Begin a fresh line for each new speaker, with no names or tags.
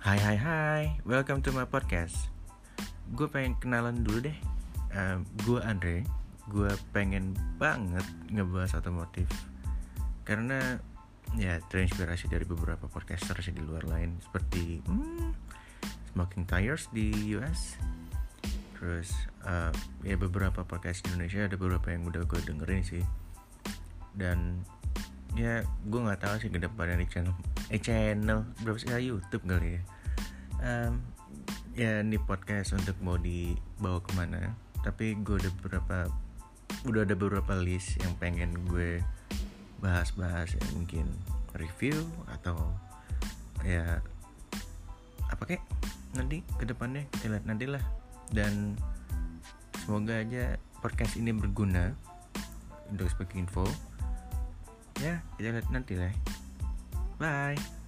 Hai hai hai, welcome to my podcast. Gue pengen kenalan dulu deh. Uh, Gue Andre. Gue pengen banget ngebahas otomotif Karena ya terinspirasi dari beberapa podcaster di luar lain. Seperti hmm, Smoking Tires di US Terus uh, ya beberapa podcast di Indonesia ada beberapa yang udah gue dengerin sih. Dan ya gue nggak tahu sih ke depannya di channel eh channel. Berapa sih? YouTube kali ya. Um, ya ini podcast untuk mau dibawa ke mana. Tapi gue udah beberapa udah ada beberapa list yang pengen gue bahas-bahas ya. Mungkin review atau ya apa kek? Nanti ke depannya kita lihat nanti lah dan semoga aja podcast ini berguna. Untuk speaking info. Ya kita lihat nanti lah bye